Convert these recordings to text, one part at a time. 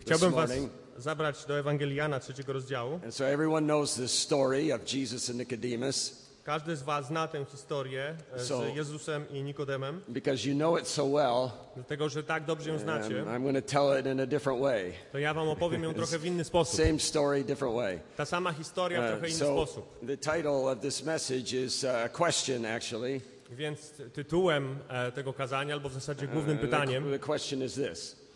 Chciałbym was zabrać do Ewangelii Jana trzeciego rozdziału. And so everyone knows this story of Jesus and Nicodemus Każdy z was zna tę historię e, z Jezusem i Nikodemem, because you know it so well. dlatego że tak dobrze ją And znacie, I'm going to tell it in a different way. to ja wam opowiem ją trochę w inny sposób. Same story, different way. Ta sama historia w Uh, trochę inny sposób. the title of this message is uh, a question, actually. Więc ty- tytułem e, tego kazania, albo w zasadzie głównym Uh, pytaniem,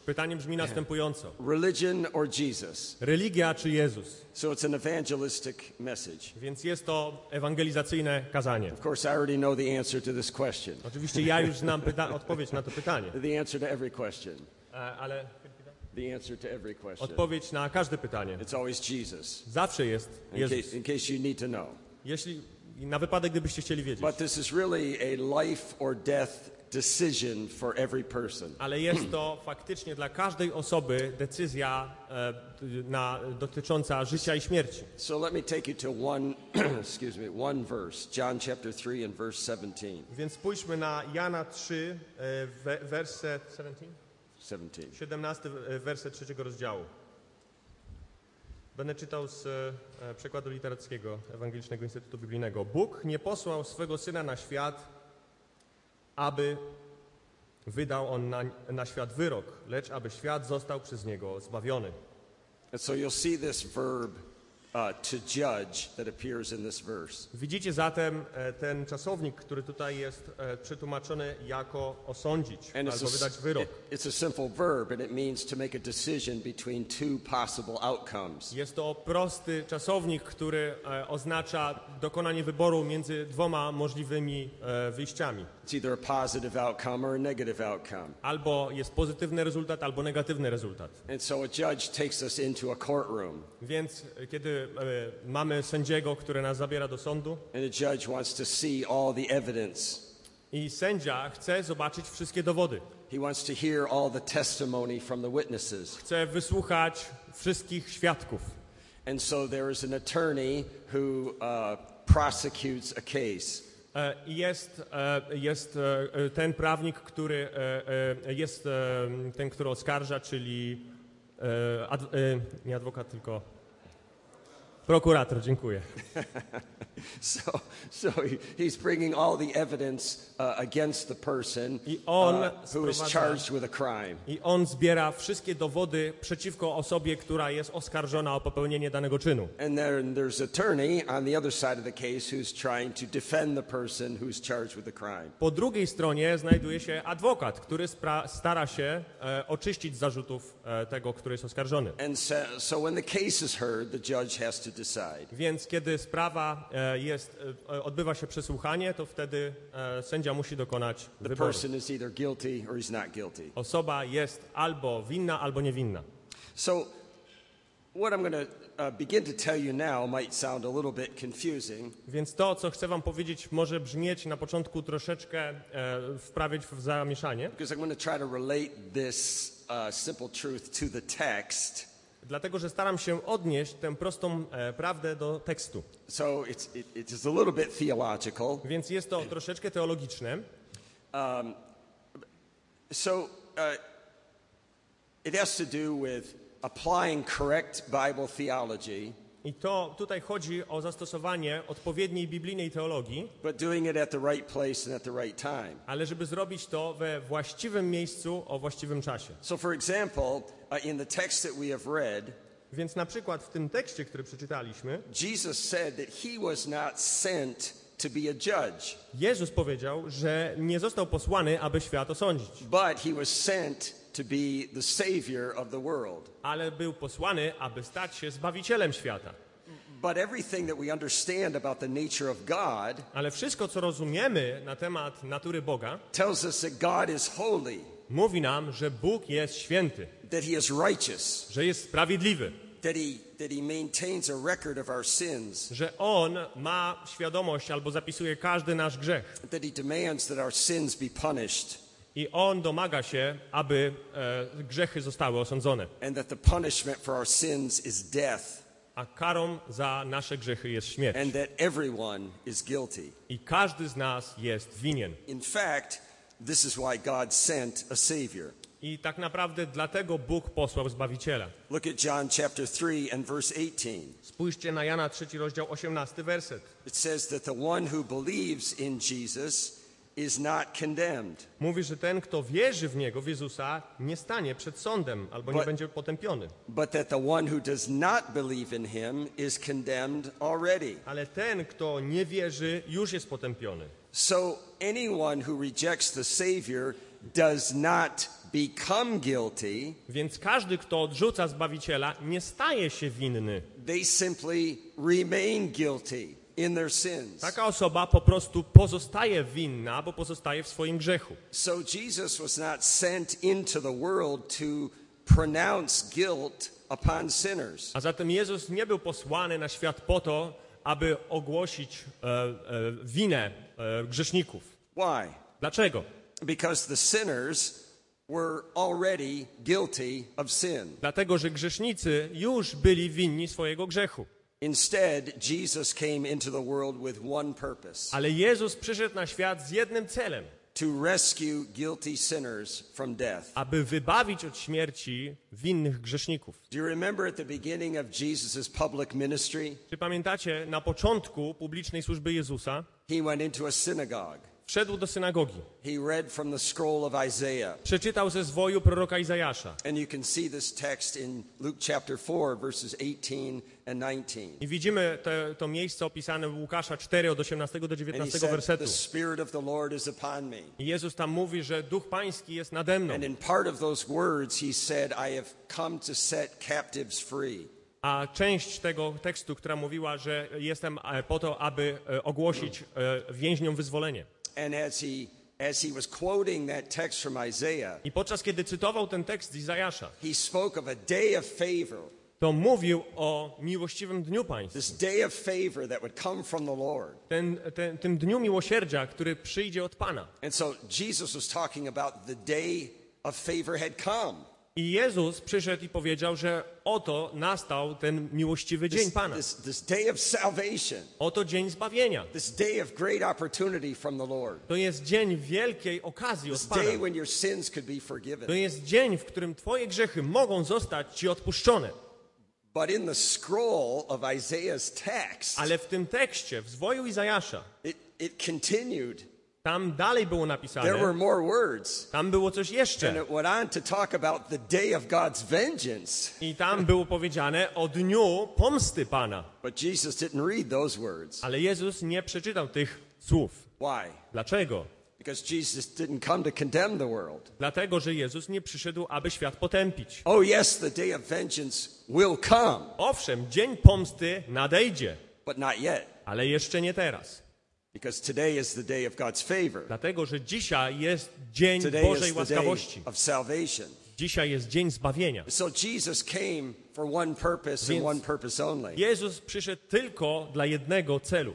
pytanie brzmi następująco. religion or Jesus? Religia czy Jezus? So it's an evangelistic message. Więc jest to ewangelizacyjne kazanie. Of course, I already know the answer to this question, Oczywiście ja już znam odpowiedź na to pytanie, the answer to every question, e, ale the answer to every question. odpowiedź na każde pytanie It's always Jesus, zawsze jest in Jezus. case, in case you need to know. Jeśli, na wypadek, gdybyście chcieli wiedzieć. But this is really a life or death decision for every person. Ale jest to faktycznie dla każdej osoby decyzja e, na, dotycząca życia i śmierci. So let me take you to one, excuse me, one verse, John chapter 3 and verse 17. Więc spójrzmy na Jana 3, e, we, werset 17? 17. 17 e, werset trzeciego rozdziału. Będę czytał z przekładu literackiego Ewangelicznego Instytutu Biblijnego. Bóg nie posłał swego Syna na świat, aby wydał On na, na świat wyrok, lecz aby świat został przez Niego zbawiony. And so you'll see this verb uh, to judge that appears in this verse. Widzicie zatem e, ten czasownik, który tutaj jest e, przetłumaczony jako osądzić And albo wydać wyrok. it- it's a simple verb, and it means to make a decision between two possible outcomes. Jest to prosty czasownik, który e, oznacza dokonanie wyboru między dwoma możliwymi wyjściami. It's either a positive outcome or a negative outcome. Albo jest pozytywny rezultat, albo negatywny rezultat. And so a judge takes us into a courtroom, Więc e, e, mamy sędziego, który nas zabiera do sądu and the judge wants to see all the evidence. i sędzia chce zobaczyć wszystkie dowody, He wants to hear all the testimony from the witnesses. chce wysłuchać wszystkich świadków. And so there is an attorney who uh, prosecutes a case. E, i Jest, e, jest e, ten prawnik, który e, e, jest e, ten, który oskarża, czyli e, e, nie adwokat, tylko prokurator, dziękuję. So, so he, he's bringing all the evidence uh, against the person I on uh, who is charged with a crime. I on zbiera wszystkie dowody przeciwko osobie, która jest oskarżona o popełnienie danego czynu. And then there's attorney on the other side of the case who's trying to defend the person who's charged with the crime. Po drugiej stronie znajduje się adwokat, który stara się e, oczyścić z zarzutów e, tego, który jest oskarżony. And so, so when the case is heard, the judge has to. Więc kiedy sprawa e, jest, e, odbywa się przesłuchanie, to wtedy e, sędzia musi dokonać wyboru. Osoba jest albo winna, albo niewinna. So, what I'm going to uh, Więc to, co chcę wam powiedzieć, może brzmieć na początku troszeczkę e, wprawić w zamieszanie, because I'm going to try to relate this uh, simple truth to the text. Dlatego że staram się odnieść tę prostą e, prawdę do tekstu. So, it's, it, it is a little bit theological. Więc jest to troszeczkę teologiczne. So, uh, it has to do with applying correct Bible theology, I to tutaj chodzi o zastosowanie odpowiedniej biblijnej teologii, but doing it at the right place and at the right time. ale żeby zrobić to we właściwym miejscu o właściwym czasie. So, for example, in the text that we have read, Więc na przykład w tym tekście, który przeczytaliśmy, Jesus said that he was not sent to be a judge, Jezus powiedział, że nie został posłany, aby świat osądzić, but he was sent to be the savior of the world. ale był posłany, aby stać się zbawicielem świata. But everything that we understand about the nature of God Ale wszystko, co rozumiemy na temat natury Boga, tells us that God is holy, mówi nam, że Bóg jest święty, that he is righteous, że jest sprawiedliwy, that he, that he maintains a record of our sins, że On ma świadomość albo zapisuje każdy nasz grzech. that he demands that our sins be punished, I On domaga się, aby e, grzechy zostały osądzone. and that the punishment for our sins is death, A karą za nasze grzechy jest śmierć. and that everyone is guilty. I każdy z nas jest winien. In fact, this is why God sent a savior. I tak naprawdę dlatego Bóg posłał Zbawiciela. Look at John chapter 3 and verse 18. Spójrzcie na Jana 3 rozdział 18 werset. It says that the one who believes in Jesus is not condemned, Mówi, że ten, kto wierzy w Niego, w Jezusa, nie stanie przed sądem albo nie But- będzie potępiony. but that the one who does not believe in him is condemned already. Ale ten, kto nie wierzy, już jest potępiony. So anyone who rejects the Savior does not become guilty, Więc każdy, kto odrzuca Zbawiciela, nie staje się winny. they simply remain guilty in their sins. Taka osoba po prostu pozostaje winna, bo pozostaje w swoim grzechu. So Jesus was not sent into the world to pronounce guilt upon sinners. A zatem Jezus nie był posłany na świat po to, aby ogłosić e, e, winę e, grzeszników. Why? Dlaczego? Because the sinners were already guilty of sin. Dlatego, że grzesznicy już byli winni swojego grzechu. Instead, Jesus came into the world with one purpose Ale Jezus przyszedł na świat z jednym celem, to rescue guilty sinners from death. aby wybawić od śmierci winnych grzeszników. Do you remember at the beginning of Jesus' public ministry? Czy pamiętacie, na początku publicznej służby Jezusa He went into a synagogue. Wszedł do synagogi, He read from the scroll of Isaiah. przeczytał ze zwoju proroka Izajasza. And you can see this text in Luke chapter 4, verses 18 and 19. I widzimy te, to miejsce opisane w Łukasza 4 od 18 do And he 19 said, wersetu. The Spirit of the Lord is upon me. I Jezus tam mówi, że Duch Pański jest nade mną. And in part of those words, he said, I have come to set captives free. A część tego tekstu, która mówiła, że jestem e, po to, aby e, ogłosić e, więźniom wyzwolenie. And as he, as he was quoting that text from Isaiah, I podczas kiedy cytował ten tekst z Izajasza, he spoke of a day of favor, to mówił o miłościwym dniu pańskim. this day of favor that would come from the Lord. Ten, ten, tym dniu miłosierdzia, który przyjdzie od Pana. And so Jesus was talking about the day of favor had come. I Jezus przyszedł i powiedział, że oto nastał ten miłościwy dzień Pana. this, this day of salvation, Oto dzień zbawienia. this day of great opportunity from the Lord, To jest dzień wielkiej okazji od Pana. day when your sins could be To forgiven. jest dzień, w którym Twoje grzechy mogą zostać Ci odpuszczone. But in the scroll of Isaiah's text, Ale w tym tekście, w zwoju Izajasza, it, it continued. Tam dalej było There were napisane, more words. tam było coś And jeszcze. it went on to talk about the day of God's vengeance. I tam było powiedziane o dniu pomsty Pana. But Jesus didn't read those words. Ale Jezus nie przeczytał tych słów. Why? Dlaczego? Because Jesus didn't come to condemn the world. Dlatego, że Jezus nie przyszedł, aby świat potępić. Oh, yes, the day of vengeance will come, Owszem, dzień pomsty nadejdzie, but not yet. ale jeszcze nie teraz. Because today is the day of God's favor. Dlatego, że dzisiaj jest dzień Today Bożej łaskawości. of salvation. Dzisiaj jest dzień zbawienia. So Jesus came for one purpose and one purpose only. Jezus przyszedł tylko dla jednego celu.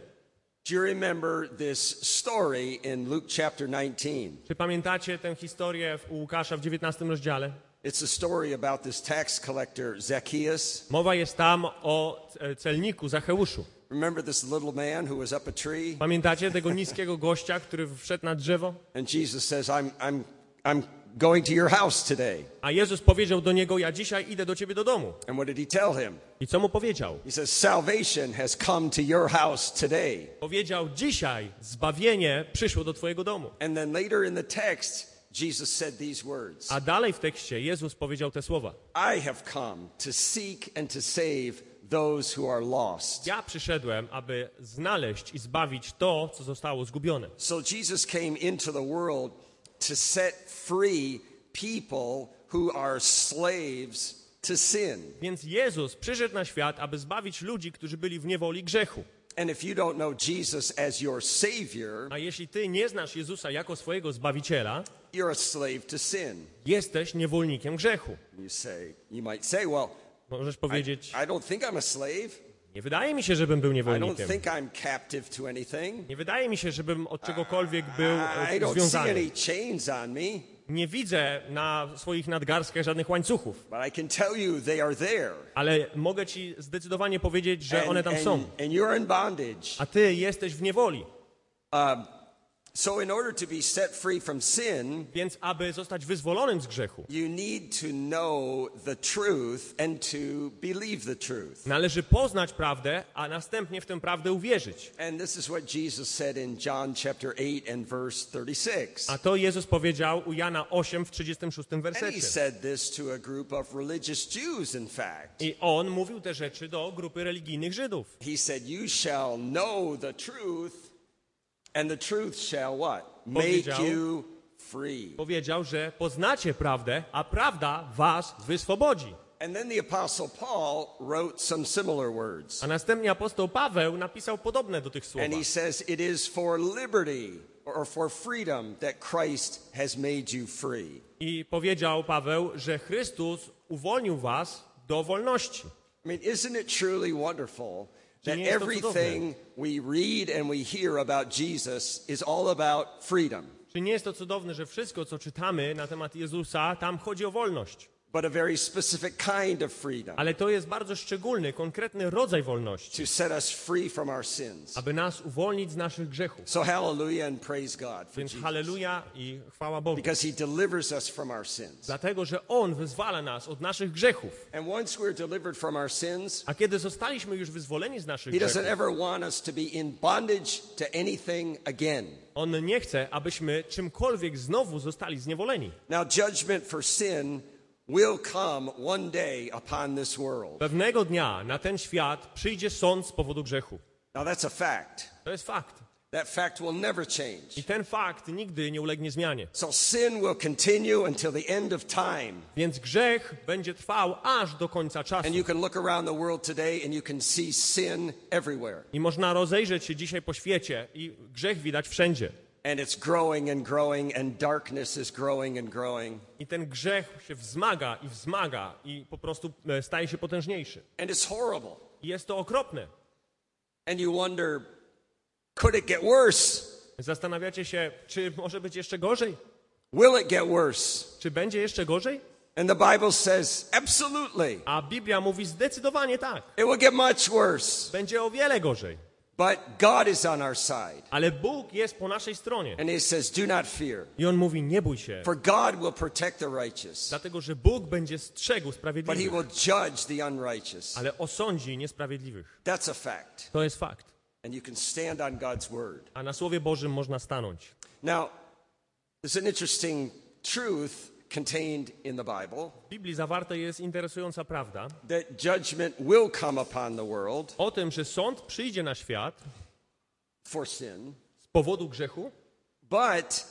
Do you remember this story in Luke chapter 19? Czy pamiętacie tę historię u Łukasza w 19 rozdziale? It's a story about this tax collector, Zacchaeus. Mowa jest tam o celniku Zacheuszu. Remember this little man who was up a tree? Pamiętacie tego niskiego gościa, który wszedł na drzewo? And Jesus says, I'm, I'm, I'm going to your house today. A Jezus powiedział do niego: Ja dzisiaj idę do ciebie do domu. And what did he tell him? I co mu powiedział? He says, Salvation has come to your house today. Powiedział: Dzisiaj zbawienie przyszło do twojego domu. And then later in the text, Jesus said these words A dalej w tekście Jezus powiedział te słowa: I have come to seek and to save those who are lost. Ja przyszedłem, aby znaleźć i zbawić to, co zostało zgubione. So Jesus came into the world to set free people who are slaves to sin. Więc Jezus przyszedł na świat, aby zbawić ludzi, którzy byli w niewoli grzechu. And if you don't know Jesus as your Savior, A jeśli ty nie znasz Jezusa jako swojego Zbawiciela, you're a slave to sin. jesteś niewolnikiem grzechu. You say, you might say, well, Możesz I, powiedzieć, I don't think I'm a slave. nie wydaje mi się, żebym był I niewolnikiem. Nie wydaje mi się, żebym od czegokolwiek był I e, see związany. Nie widzę na swoich nadgarstkach żadnych łańcuchów, but I can tell you they are there. ale mogę ci zdecydowanie powiedzieć, że one tam są. A ty jesteś w niewoli. Um, So, in order to be set free from sin, Więc aby zostać wyzwolonym z grzechu, you need to know the truth and to believe the truth. należy poznać prawdę, a następnie w tę prawdę uwierzyć. And this is what Jesus said in John chapter 8 and verse 36. A to Jezus powiedział u Jana 8 w 36 And he wersecie. said this to a group of religious Jews, in fact. I on mówił te rzeczy do grupy religijnych Żydów. He said, You shall know the truth, and the truth shall what? Make you free. Powiedział, że poznacie prawdę, a prawda was wyswobodzi. And then the Apostle Paul wrote some similar words. A następnie apostoł Paweł napisał podobne do tych słów. And he says, It is for liberty or for freedom that Christ has made you free. I powiedział Paweł, że Chrystus uwolnił was do wolności. I mean, isn't it truly wonderful that everything we read and we hear about Jesus is all about freedom, Czy nie jest to cudowne, że wszystko, co czytamy na temat Jezusa, tam chodzi o wolność? But a very specific kind of freedom Ale to jest bardzo szczególny, konkretny rodzaj wolności, to set us free from our sins? aby nas uwolnić z naszych grzechów. So, hallelujah and praise God for Więc halleluja i chwała Bogu. Because he delivers us from our sins. Dlatego, że On wyzwala nas od naszych grzechów. And once we're delivered from our sins, A kiedy zostaliśmy już wyzwoleni z naszych he doesn't grzechów, ever want us to be in bondage to anything again. On nie chce, abyśmy czymkolwiek znowu zostali zniewoleni. Now, judgment for sin will come one day upon this world. Pewnego dnia na ten świat przyjdzie sąd z powodu grzechu. Now, that's a fact. To jest fakt. That fact will never change. I ten fakt nigdy nie ulegnie zmianie. So sin will continue until the end of time. Więc grzech będzie trwał aż do końca czasu. And you can look around the world today and you can see sin everywhere. I można rozejrzeć się dzisiaj po świecie i grzech widać wszędzie. And it's growing and growing, and darkness is growing and growing. I ten grzech się wzmaga i wzmaga i po prostu e, staje się potężniejszy. And it's horrible. I jest to okropne. And you wonder, could it get worse? Zastanawiacie się, czy może być jeszcze gorzej? Will it get worse? Czy będzie jeszcze gorzej? And the Bible says, absolutely. A Biblia mówi zdecydowanie tak. It will get much worse. Będzie o wiele gorzej. But God is on our side. Ale Bóg jest po naszej stronie. And He says, do not fear, I On mówi, nie bój się. for God will protect the righteous, Dlatego, że Bóg będzie strzegł but He sprawiedliwych, will judge the unrighteous. ale osądzi niesprawiedliwych. That's a fact. To jest fakt. And you can stand on God's word. A na Słowie Bożym można stanąć. Now, there's an interesting truth contained in the Bible W Biblii zawarta jest interesująca prawda that judgment will come upon the world o tym, że sąd przyjdzie na świat for sin, z powodu grzechu, but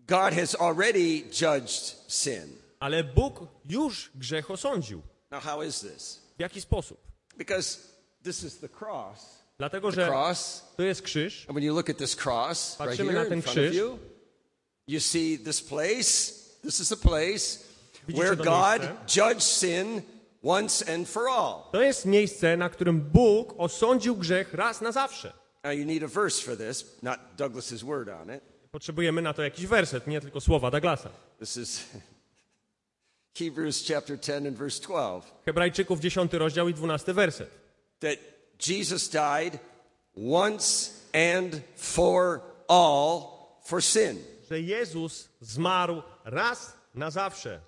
God has already judged sin. ale Bóg już grzech osądził. Now, how is this? W jaki sposób? Because this is the cross. Dlatego, że to jest krzyż, And when you look at this cross right Patrzymy here na ten krzyż. You, see this place. This is a place where God judged sin once and for all. to jest miejsce, na którym Bóg osądził grzech raz na zawsze. Now, you need a verse for this, not Douglas's word on it. Potrzebujemy na to jakiś werset, nie tylko słowa Douglasa. This is Hebrews chapter 10 and verse 12. Hebrajczyków 10 rozdział i 12 werset. That Jesus died once and for all for sin. Że Jezus zmarł raz na zawsze.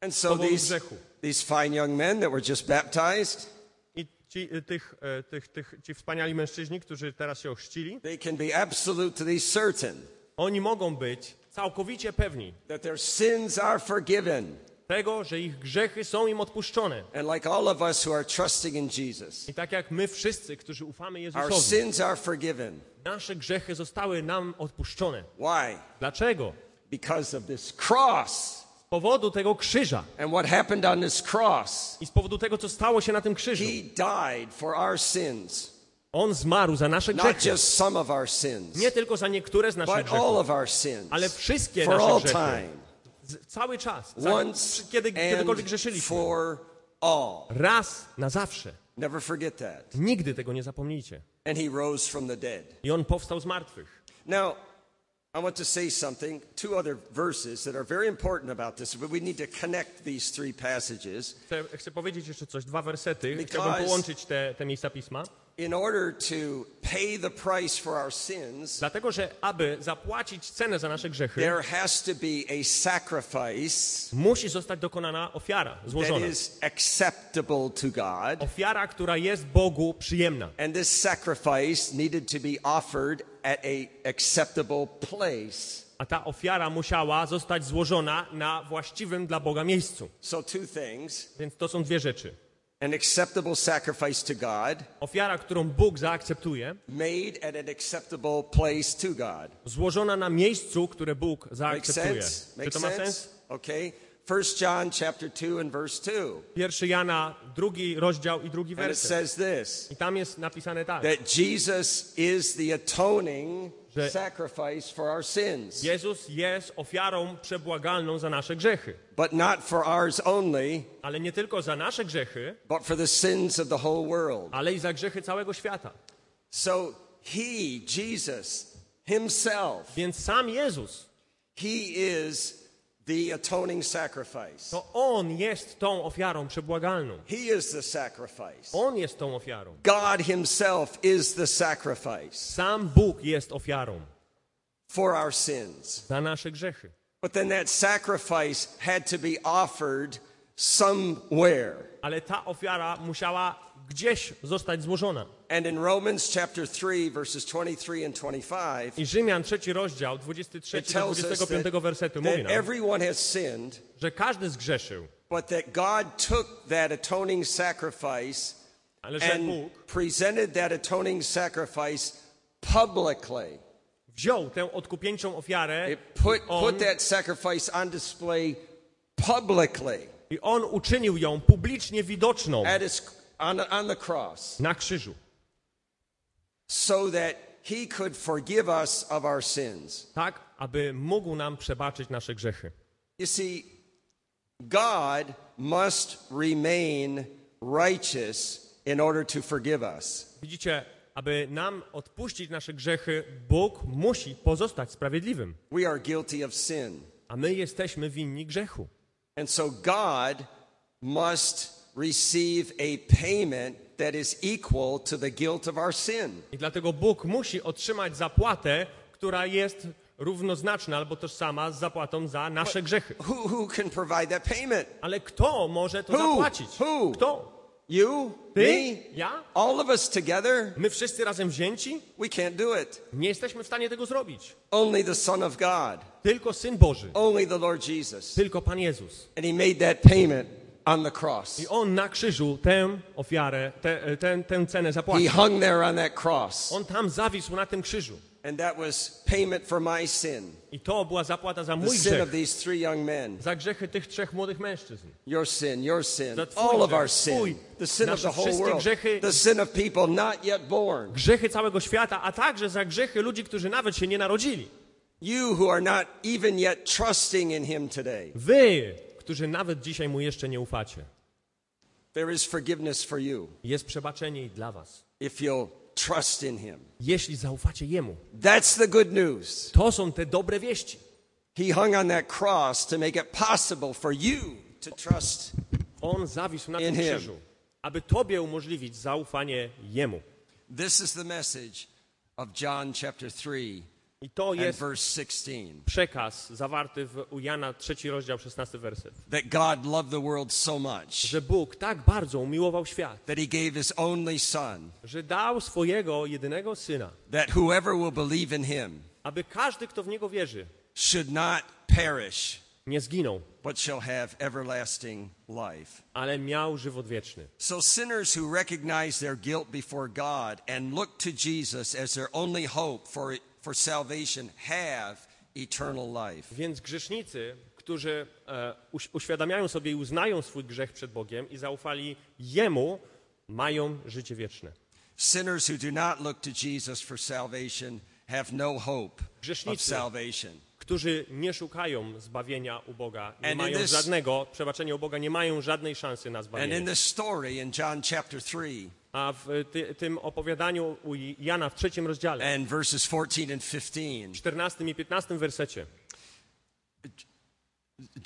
And so these, these fine young men that were just baptized, I ci, y, tych, e, tych, tych, ci wspaniali mężczyźni, którzy teraz się ochrzcili, they can be absolutely certain oni mogą być całkowicie pewni that their sins are forgiven. Tego, że ich grzechy są im odpuszczone. And like all of us who are trusting in Jesus, I tak jak my wszyscy, którzy ufamy our Jezusowi, sins are forgiven. nasze grzechy zostały nam odpuszczone. Why? Dlaczego? Because of this cross. Z powodu tego krzyża And what happened on this cross? i z powodu tego, co stało się na tym krzyżu. He died for our sins, On zmarł za nasze not grzechy. just some of our sins, Nie tylko za niektóre z naszych but all grzechów, of our sins ale wszystkie nasze grzechy. Cały czas. Za, once kiedy, kiedykolwiek grzeszyliśmy. for all. Raz na zawsze. Never forget that. Nigdy tego nie zapomnijcie. And he rose from the dead. I on powstał z martwych. Now, I want to say something, two other verses that are very important about this, but we need to connect these three passages Chcę, chcę powiedzieć jeszcze coś, dwa wersety. Chciałbym połączyć te, te miejsca pisma. In order to pay the price for our sins, Dlatego, że aby zapłacić cenę za nasze grzechy, there has to be a sacrifice musi zostać dokonana ofiara that złożona. is acceptable to God. Ofiara, która jest Bogu przyjemna. And this sacrifice needed to be offered at a acceptable place. A ta ofiara musiała zostać złożona na właściwym dla Boga miejscu. So two things, Więc to są dwie rzeczy. An acceptable sacrifice to God, Ofiara, którą Bóg zaakceptuje, made at an acceptable place to God. złożona na miejscu, które Bóg Make zaakceptuje. sense? Czy Make to ma sense? sens? Okay. 1 John chapter 2 and verse 2. Pierwszy Jana, drugi rozdział i drugi And it werset. says this I tam jest napisane tak. that Jesus is the atoning Że- sacrifice for our sins. Jezus jest ofiarą przebłagalną za nasze grzechy. But not for ours only, Ale nie tylko za nasze grzechy, but for the sins of the whole world. ale i za grzechy całego świata. So he, Jesus, himself, Więc sam Jezus, he is the atoning sacrifice. to On jest tą ofiarą przebłagalną. He is the sacrifice. On jest tą ofiarą. God himself is the sacrifice Sam Bóg jest ofiarą for our sins. za nasze grzechy. But then that sacrifice had to be offered somewhere. Ale ta ofiara musiała gdzieś zostać złożona. And in Romans chapter 3, verses 23 and 25, I Rzymian trzeci rozdział, 23 it do tells us 25 that, wersetu mówi nam, everyone has sinned, że każdy zgrzeszył, but that God took that atoning sacrifice ale że and Bóg presented that atoning sacrifice publicly. wziął tę odkupieńczą ofiarę It put, on, put that sacrifice on display publicly i on uczynił ją publicznie widoczną at his, on, on the cross na krzyżu, so that he could forgive us of our sins. tak aby mógł nam przebaczyć nasze grzechy. You see, God must remain righteous in order to forgive us. Widzicie, aby nam odpuścić nasze grzechy, Bóg musi pozostać sprawiedliwym, We are guilty of sin. a my jesteśmy winni grzechu. And so God must receive a payment that is equal to the guilt of our sin. I dlatego Bóg musi otrzymać zapłatę, która jest równoznaczna albo tożsama z zapłatą za nasze grzechy. Who, who can provide that payment? Ale kto może to Who? zapłacić? Who? Kto? You? Ty? Me? Ja? All of us together? My wszyscy razem wzięci? We can't do it. Nie jesteśmy w stanie tego zrobić. Only the Son of God, Tylko Syn Boży, only the Lord Jesus. tylko Pan Jezus. And He made that payment on the cross. I On na krzyżu tę ofiarę, tę, tę, tę cenę He zapłacił. hung there on that cross. On tam zawisł na tym krzyżu. And that was payment for my sin, I to była zapłata za the mój sin grzech, of these three young men. za grzechy tych trzech młodych mężczyzn. Your sin, your sin, all of our sin, the sin of the whole world, grzechy- the sin of people not yet born. Grzechy całego świata, a także za grzechy ludzi, którzy nawet się nie narodzili. You who are not even yet trusting in Him today. Wy, którzy nawet dzisiaj Mu jeszcze nie ufacie. Jest przebaczenie dla was. Jeśli zaufacie Jemu. That's the good news. To są te dobre wieści. He hung on that cross to make it possible for you to trust. On zawisł na tym krzyżu, aby Tobie umożliwić zaufanie Jemu. This is the message of John chapter 3 I to jest verse 16. przekaz zawarty w u Jana 3 rozdział 16 werset. That God loved the world so much Że Bóg tak bardzo umiłował świat, that He gave His only Son, że dał swojego jedynego Syna, that whoever will believe in Him aby każdy, kto w Niego wierzy, should not perish, nie zginął, but shall have everlasting life. ale miał żywot wieczny. So sinners who recognize their guilt before God and look to Jesus as their only hope for, for salvation have eternal life. Więc grzesznicy, którzy e, uś- uświadamiają sobie i uznają swój grzech przed Bogiem i zaufali Jemu, mają życie wieczne. Sinners who do not look to Jesus for salvation have no hope of salvation. Którzy nie szukają zbawienia u Boga, nie And mają this- żadnego przebaczenia u Boga, nie mają żadnej szansy na And in zbawienie. this story in John chapter 3 A w ty, tym opowiadaniu u Jana w trzecim rozdziale, and verses 14 and 15, 14 i 15 wersecie,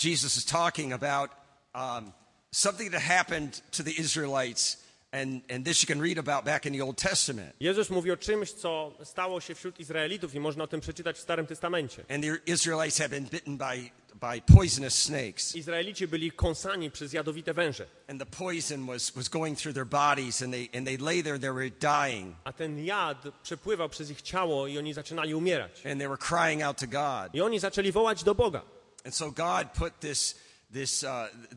Jesus is talking about um, something that happened to the Israelites And, and this you can read about back in the Old Testament. Jezus mówi o czymś, co stało się wśród Izraelitów i można o tym przeczytać w Starym Testamencie. And the Israelites had been bitten by, by poisonous snakes. Izraelici byli kąsani przez jadowite węże, And the poison was, was going through their bodies, and they, and they lay there, they were dying. a ten jad przepływał przez ich ciało i oni zaczynali umierać. And they were crying out to God. I oni zaczęli wołać do Boga. And so God put this, this, uh,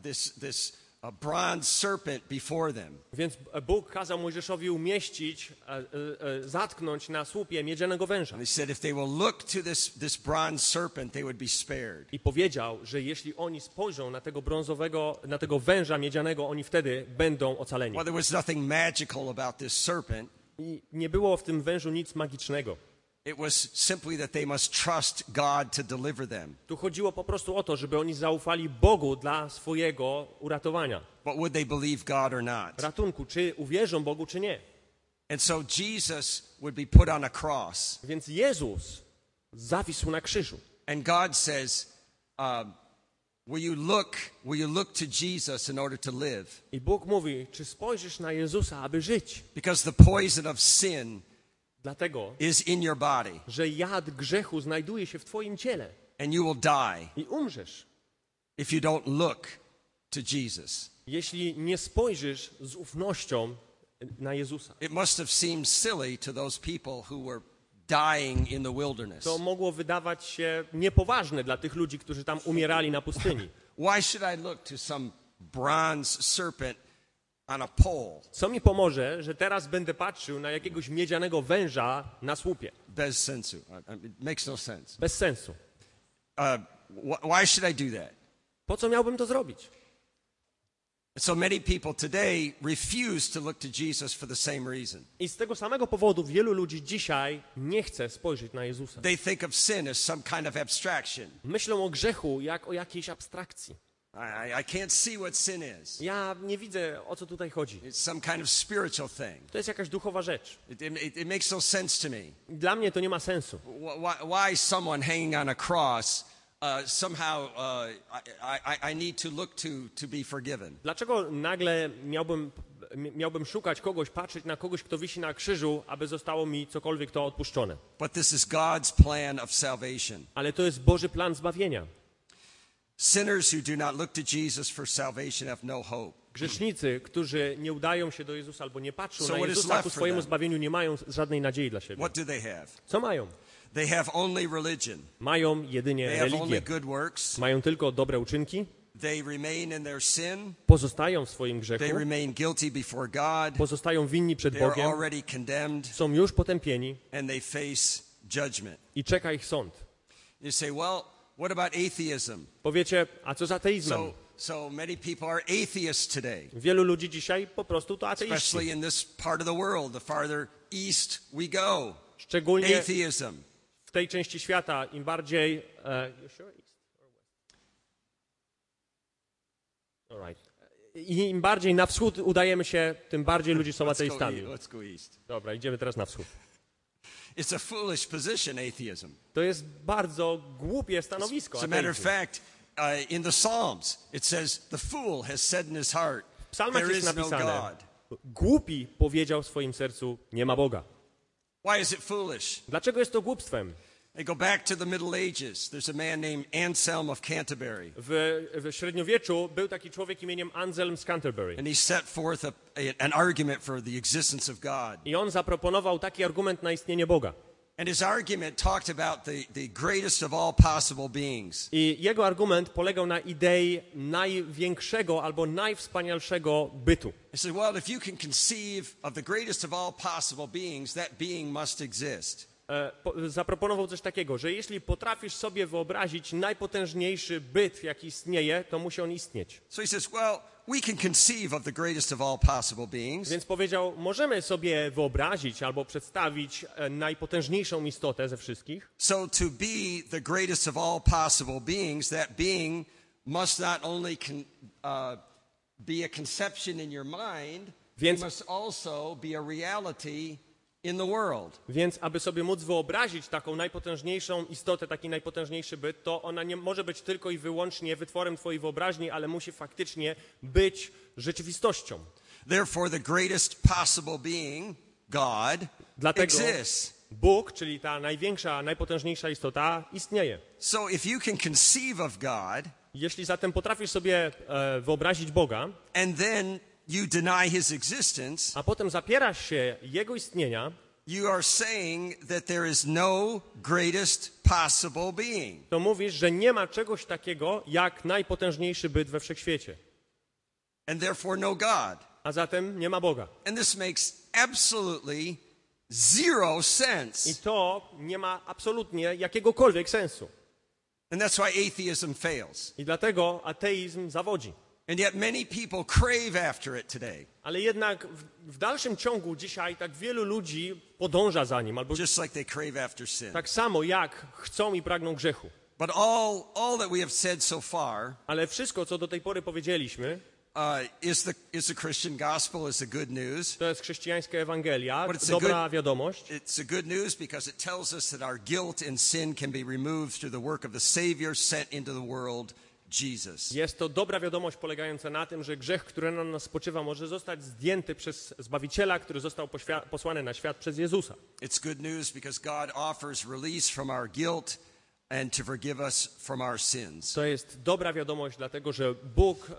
this, this uh, bronze serpent before them. Więc Bóg kazał Mojżeszowi umieścić, e, e, e, zatknąć na słupie miedzianego węża. And he said, if they will look to this, this bronze serpent, they would be spared. I powiedział, że jeśli oni spojrzą na tego brązowego, na tego węża miedzianego, oni wtedy będą ocaleni. Well, there was nothing magical about this serpent. I nie było w tym wężu nic magicznego. It was simply that they must trust God to deliver them. Tu chodziło po prostu o to, żeby oni zaufali Bogu dla swojego uratowania. But would they believe God or not? Ratunku, czy uwierzą Bogu, czy nie. And so Jesus would be put on a cross. Więc Jezus zawisł na krzyżu. And God says, um, will, you look, will you look to Jesus in order to live? I Bóg mówi, czy spojrzysz na Jezusa, aby żyć? Because the poison of sin Dlatego, is in your body, że jad grzechu znajduje się w twoim ciele and you will die i umrzesz, if you don't look to Jesus. jeśli nie spojrzysz z ufnością na Jezusa. It must have seemed silly to those people who were dying in the wilderness. To mogło wydawać się niepoważne dla tych ludzi, którzy tam umierali na pustyni. Why should I look to some bronze serpent? Co mi pomoże, że teraz będę patrzył na jakiegoś miedzianego węża na słupie? Bez sensu. It makes no sense. Bez sensu. Uh, wh- why should I do that? Po co miałbym to zrobić? So many people today refuse to look to Jesus for the same reason. I z tego samego powodu wielu ludzi dzisiaj nie chce spojrzeć na Jezusa. They think of sin as some kind of abstraction. Myślą o grzechu jak o jakiejś abstrakcji. I, I- can't see what sin is. Ja nie widzę, o co tutaj chodzi. It's some kind of spiritual thing. To jest jakaś duchowa rzecz. It, it, it makes no sense to me. Dla mnie to nie ma sensu. Why, why someone hanging on a cross uh, somehow uh, I, I, I need to look to to be forgiven? Dlaczego nagle miałbym, miałbym szukać kogoś, patrzeć na kogoś, kto wisi na krzyżu, aby zostało mi cokolwiek to odpuszczone? But this is God's plan of salvation. Ale to jest Boży plan zbawienia. Sinners who do not look to Jesus for salvation have no hope. Grzesznicy, którzy nie udają się do Jezusa albo nie patrzą So na Jezusa ku swojemu zbawieniu, nie mają żadnej nadziei dla siebie. What do they have? Co mają? They have only religion. Mają jedynie They have only religię. good works. Mają tylko dobre uczynki, They remain in their sin. pozostają w swoim grzechu, They remain guilty before God. pozostają winni przed They are Bogiem, already condemned są już potępieni and they face judgment. i czeka ich sąd. You say, well, what about atheism? Powiecie, a co z ateizmem? So, so many people are atheists today, Wielu ludzi dzisiaj po prostu to ateiści. especially in this part of the world. The farther east we go, Szczególnie atheism. w tej części świata, im bardziej... Alright. I im bardziej na wschód udajemy się, tym bardziej ludzie są ateistami. Dobra, idziemy teraz na wschód. It's a foolish position, atheism. To jest bardzo głupie stanowisko. As a matter of fact, uh, in the Psalms, it says, The fool has said in his heart, There jest is no God. głupi powiedział w swoim sercu, nie ma Boga. Why is it foolish? Dlaczego jest to głupstwem? They go back to the Middle Ages. There's a man named Anselm of Canterbury, W, w średniowieczu był taki człowiek imieniem Anselm z Canterbury. and he set forth a, a- an argument for the existence of God. I on zaproponował taki argument na istnienie Boga. And his argument talked about the, the greatest of all possible beings. I jego argument polegał na idei największego albo najwspanialszego bytu. He said, Well, if you can conceive of the greatest of all possible beings, that being must exist. E, po, zaproponował coś takiego, że jeśli potrafisz sobie wyobrazić najpotężniejszy byt, jaki istnieje, to musi on istnieć. So he says, Well, we can conceive of the greatest of all possible beings. Więc powiedział, możemy sobie wyobrazić albo przedstawić e, najpotężniejszą istotę ze wszystkich. So to be the greatest of all possible beings, that being must not only con, uh, be a conception in your mind, Więc- must also be a reality. Więc aby sobie móc wyobrazić taką najpotężniejszą istotę, taki najpotężniejszy byt, to ona nie może być tylko i wyłącznie wytworem twojej wyobraźni, ale musi faktycznie być rzeczywistością. Therefore, the greatest possible being, God, Dlatego exists. Bóg, czyli ta największa, najpotężniejsza istota, istnieje. So if you can conceive of God Jeśli zatem potrafisz sobie e, wyobrazić Boga, and then you deny his existence, a potem zapierasz się Jego istnienia, you are saying that there is no greatest possible being. to mówisz, że nie ma czegoś takiego jak najpotężniejszy byt we wszechświecie. and therefore no God. A zatem nie ma Boga. And this makes absolutely zero I sense. to nie ma absolutnie jakiegokolwiek sensu. And that's why atheism fails. I dlatego ateizm zawodzi. And yet many people crave after it today, Ale jednak w, w dalszym ciągu dzisiaj tak wielu ludzi podąża za nim, albo just like they crave after sin. tak samo jak chcą i pragną grzechu. But all, all that we have said so far Ale wszystko, co do tej pory powiedzieliśmy, uh, is, the, is the Christian gospel, is the good news. to jest chrześcijańska Ewangelia, dobra good- wiadomość. It's a good news because it tells us that our guilt and sin can be removed through the work of the Savior sent into the world, Jesus. Jest to dobra wiadomość polegająca na tym, że grzech, który na nas spoczywa, może zostać zdjęty przez Zbawiciela, który został posłany na świat przez Jezusa. It's good news because God offers release from our guilt and to forgive us from our sins. To jest dobra wiadomość, dlatego że Bóg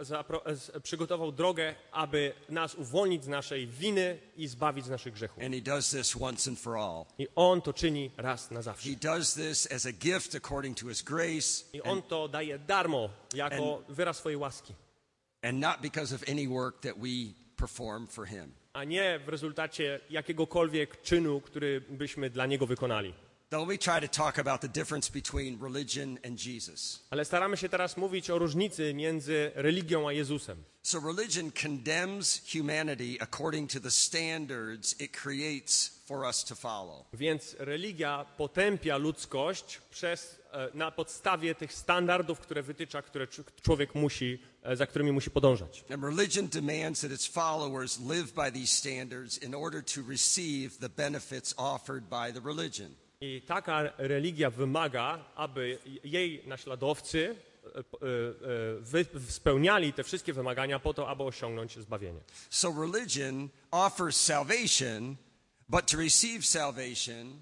s- przygotował drogę, aby nas uwolnić z naszej winy i zbawić z naszych grzechów. And He does this once and for all. I On to czyni raz na zawsze. He does this as a gift according to His grace I On to daje darmo, jako wyraz swojej łaski, and not because of any work that we perform for Him. a nie w rezultacie jakiegokolwiek czynu, który byśmy dla Niego wykonali. Ale staramy się teraz mówić o różnicy między religią a Jezusem. So, religion condemns humanity according to the standards it creates for us to follow. Więc religia potępia ludzkość przez, e, na podstawie tych standardów, które wytycza, które cz- człowiek musi, e, za którymi musi podążać. And religion demands that its followers live by these standards in order to receive the benefits offered by the religion. I taka religia wymaga, aby jej naśladowcy e, e, e, spełniali te wszystkie wymagania po to, aby osiągnąć zbawienie. So, religion offers salvation, but to receive salvation,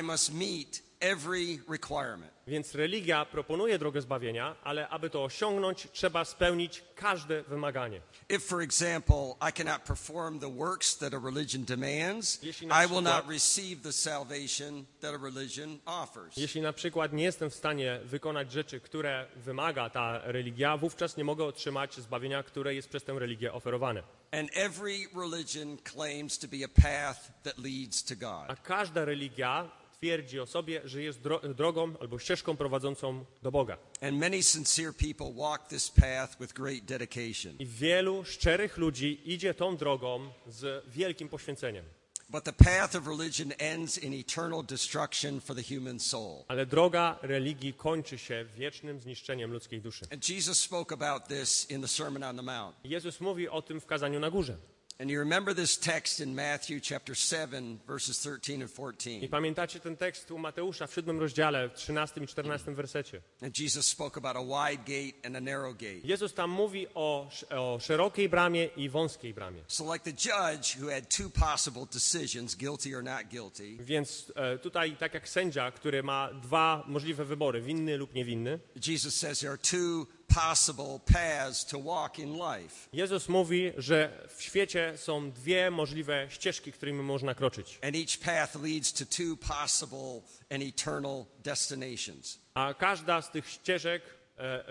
I must meet every requirement. Więc religia proponuje drogę zbawienia, ale aby to osiągnąć, trzeba spełnić każde wymaganie. If, for example, I cannot perform the works that a religion demands, I will not receive the salvation that a religion offers. Jeśli na przykład nie jestem w stanie wykonać rzeczy, które wymaga ta religia, wówczas nie mogę otrzymać zbawienia, które jest przez tę religię oferowane. And every religion claims to be a path that leads to A God. każda religia twierdzi o sobie, że jest dro drogą albo ścieżką prowadzącą do Boga. And many sincere people walk this path with great dedication. I wielu szczerych ludzi idzie tą drogą z wielkim poświęceniem. But the path of religion ends in eternal destruction for the human soul. Ale droga religii kończy się wiecznym zniszczeniem ludzkiej duszy. And Jesus spoke about this in the Sermon on the Mount. Jezus mówi o tym w kazaniu na górze. And you remember this text in Matthew chapter 7, verses 13 and 14. I pamiętacie ten tekst u Mateusza w siódmym rozdziale, w 13 i 14 wersecie. And Jesus spoke about a wide gate and a narrow gate. Jezus tam mówi o, o szerokiej bramie i wąskiej bramie. So, like the judge who had two possible decisions, guilty or not guilty, Więc e, tutaj, tak jak sędzia, który ma dwa możliwe wybory, winny lub niewinny, Jesus says there are two possible paths to walk in life. Jezus mówi, że w świecie są dwie możliwe ścieżki, którymi można kroczyć. And each path leads to two possible and eternal destinations. A każda z tych ścieżek e, e,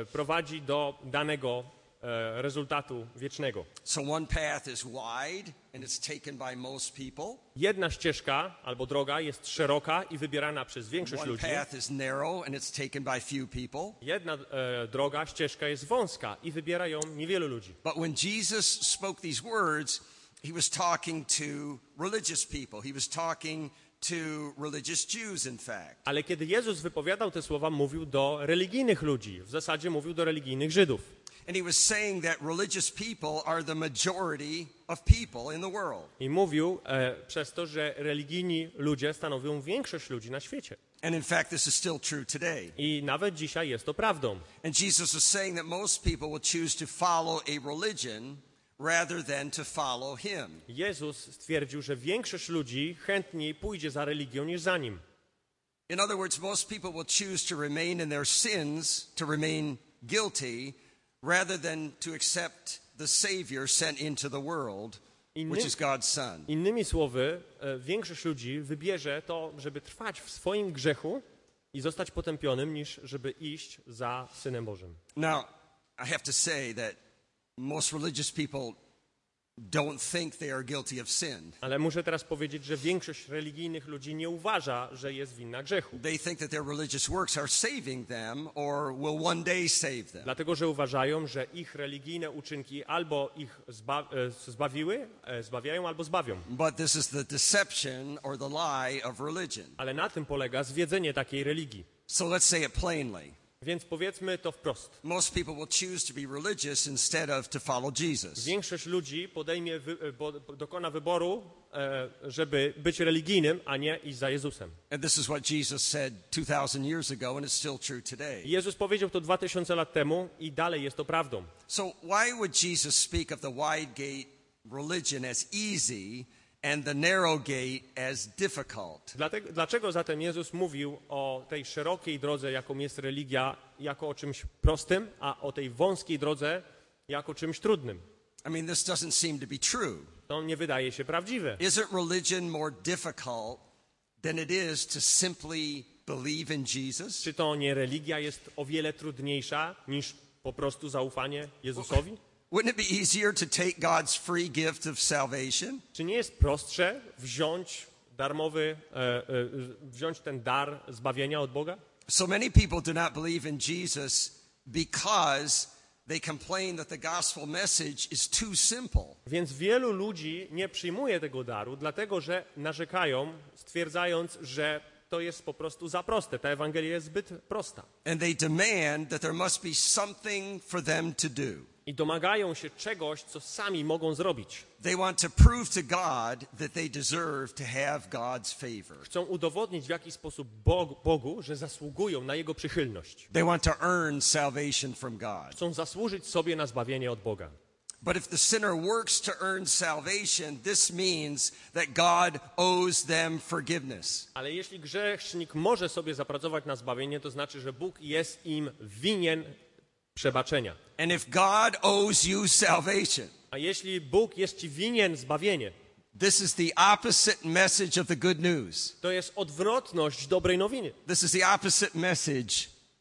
e, prowadzi do danego rezultatu wiecznego. So, one path is wide and it's taken by most people, Jedna ścieżka albo droga jest szeroka i wybierana przez większość one ludzi. path is narrow and it's taken by few people. Jedna e, droga, ścieżka jest wąska i wybiera ją niewielu ludzi. But when Jesus spoke these words, he was talking to religious people. He was talking to religious Jews, in fact. Ale kiedy Jezus wypowiadał te słowa, mówił do religijnych ludzi. W zasadzie mówił do religijnych Żydów. And he was saying that religious people are the majority of people in the world. I mówił e, przez to, że religijni ludzie stanowią większość ludzi na świecie. And in fact, this is still true today. I nawet dzisiaj jest to prawdą. And Jesus was saying that most people will choose to follow a religion rather than to follow him. Jezus stwierdził, że większość ludzi chętniej pójdzie za religią niż za nim. In other words, most people will choose to remain in their sins, to remain guilty, rather than to accept the Savior sent into the world, which is God's Son. Innymi słowy, e, większość ludzi wybierze to, żeby trwać w swoim grzechu i zostać potępionym, niż żeby iść za Synem Bożym. Now, I have to say that most religious people don't think they are guilty of sin. Ale muszę teraz powiedzieć, że większość religijnych ludzi nie uważa, że jest winna grzechu. They think that their religious works are saving them or will one day save them. Dlatego, że uważają, że ich religijne uczynki albo ich zba e, zbawiły, e, zbawiają, albo zbawią. But this is the deception or the lie of religion. Ale na tym polega zwiedzenie takiej religii. So let's say it plainly. Więc powiedzmy to wprost. Most people will choose to be religious instead of to follow Jesus. Większość ludzi podejmie, e, dokona wyboru, e, żeby być religijnym, a nie iść za Jezusem. And this is what Jesus said 2,000 years ago, and it's still true today. Jezus powiedział to 2000 lat temu i dalej jest to prawdą. So, why would Jesus speak of the wide gate religion as easy and the narrow gate as difficult? Dlatego, dlaczego zatem Jezus mówił o tej szerokiej drodze, jaką jest religia, jako o czymś prostym, a o tej wąskiej drodze jako czymś trudnym? I mean, this doesn't seem to be true. To nie wydaje się prawdziwe. Isn't religion more difficult than it is to simply believe in Jesus? Czy to nie religia jest o wiele trudniejsza niż po prostu zaufanie Jezusowi? Wouldn't it be easier to take God's free gift of salvation? Czy nie jest prostsze wziąć darmowy, e, e, wziąć ten dar zbawienia od Boga? So many people do not believe in Jesus because they complain that the gospel message is too simple. Więc wielu ludzi nie przyjmuje tego daru, dlatego że narzekają, stwierdzając, że to jest po prostu za proste. Ta Ewangelia jest zbyt prosta. And they demand that there must be something for them to do. I domagają się czegoś, co sami mogą zrobić. Chcą udowodnić w jakiś sposób Bogu, Bogu, że zasługują na Jego przychylność. Chcą zasłużyć sobie na zbawienie od Boga. But if the sinner works to earn salvation, this means that God owes them forgiveness. Ale jeśli grzesznik może sobie zapracować na zbawienie, to znaczy, że Bóg jest im winien przebaczenia. And if God owes you salvation, A jeśli Bóg jest ci winien zbawienie, this is the opposite message of the good news. to jest odwrotność dobrej nowiny. This is the opposite message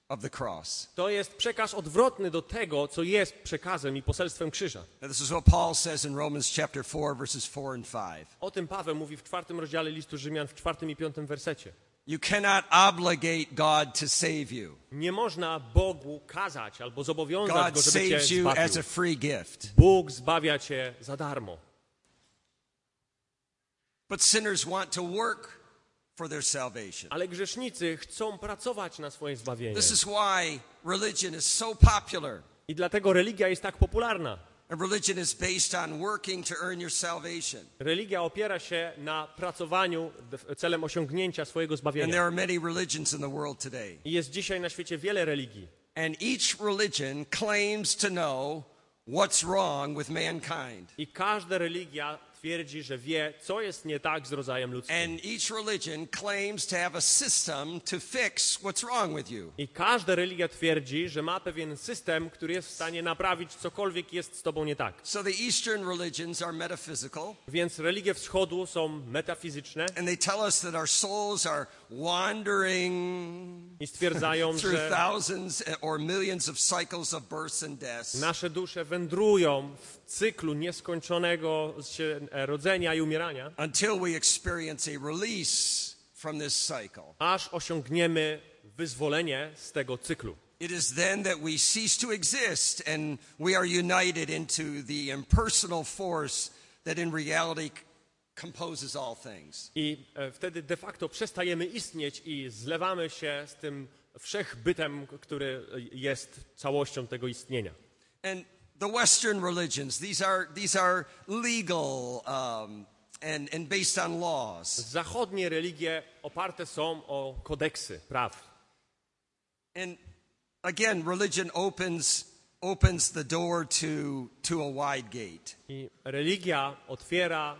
of the cross. To jest przekaz odwrotny do tego, co jest przekazem i poselstwem krzyża. Now, this is what Paul says in Romans chapter 4, verses 4 and 5. O tym Paweł mówi w czwartym rozdziale listu Rzymian w czwartym i piątym wersecie. You cannot obligate God to save you. Nie można Bogu kazać albo zobowiązać God Go, żeby cię saves you as a zbawił. free gift. Bóg zbawia cię za darmo. But sinners want to work for their salvation. Ale grzesznicy chcą pracować na swoje zbawienie. This is why religion is so popular. I dlatego religia jest tak popularna. Religia opiera się na pracowaniu celem osiągnięcia swojego zbawienia. I jest dzisiaj na świecie wiele religii. And each religion claims to know what's wrong with mankind. I każda religia twierdzi, że wie, co jest nie tak z rodzajem ludzkim. And each religion claims to have a system to fix what's wrong with you. I każda religia twierdzi, że ma pewien system, który jest w stanie naprawić cokolwiek jest z tobą nie tak. So the Eastern religions are metaphysical, Więc religie wschodu są metafizyczne and they tell us that our souls are i stwierdzają, through że thousands or millions of cycles of births and deaths. nasze dusze wędrują w cyklu nieskończonego się e, rodzenia i umierania, until we experience a release from this cycle. aż osiągniemy wyzwolenie z tego cyklu. It is then that we cease to exist and we are united into the impersonal force that in reality composes all things. I e, wtedy de facto przestajemy istnieć i zlewamy się z tym wszechbytem, który jest całością tego istnienia. And the Western religions, these are, these are legal um, and, and based on laws. Zachodnie religie oparte są o kodeksy praw. And again, religion opens, opens the door to, to a wide gate. I religia otwiera,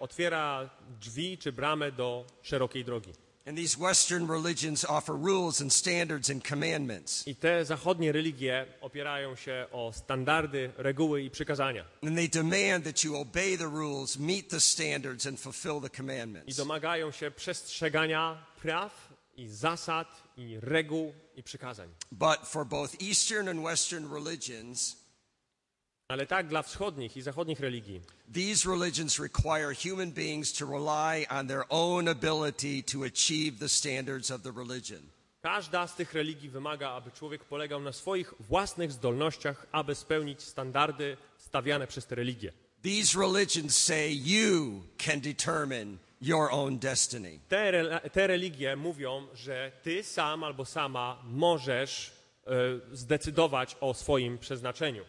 otwiera drzwi czy bramę do szerokiej drogi. And these Western religions offer rules and standards and commandments. I te zachodnie religie opierają się o standardy, reguły i przykazania. And they demand that you obey the rules, meet the standards, and fulfill the I domagają się przestrzegania praw i zasad i reguł i przykazań. But for both Eastern and Western religions, Ale tak dla wschodnich i zachodnich religii these religions require human beings to rely on their own ability to achieve the standards of the religion. każda z tych religii wymaga, aby człowiek polegał na swoich własnych zdolnościach, aby spełnić standardy stawiane przez te religie. These religions say you can determine your own destiny. Te, te religie mówią, że ty sam albo sama możesz zdecydować o swoim przeznaczeniu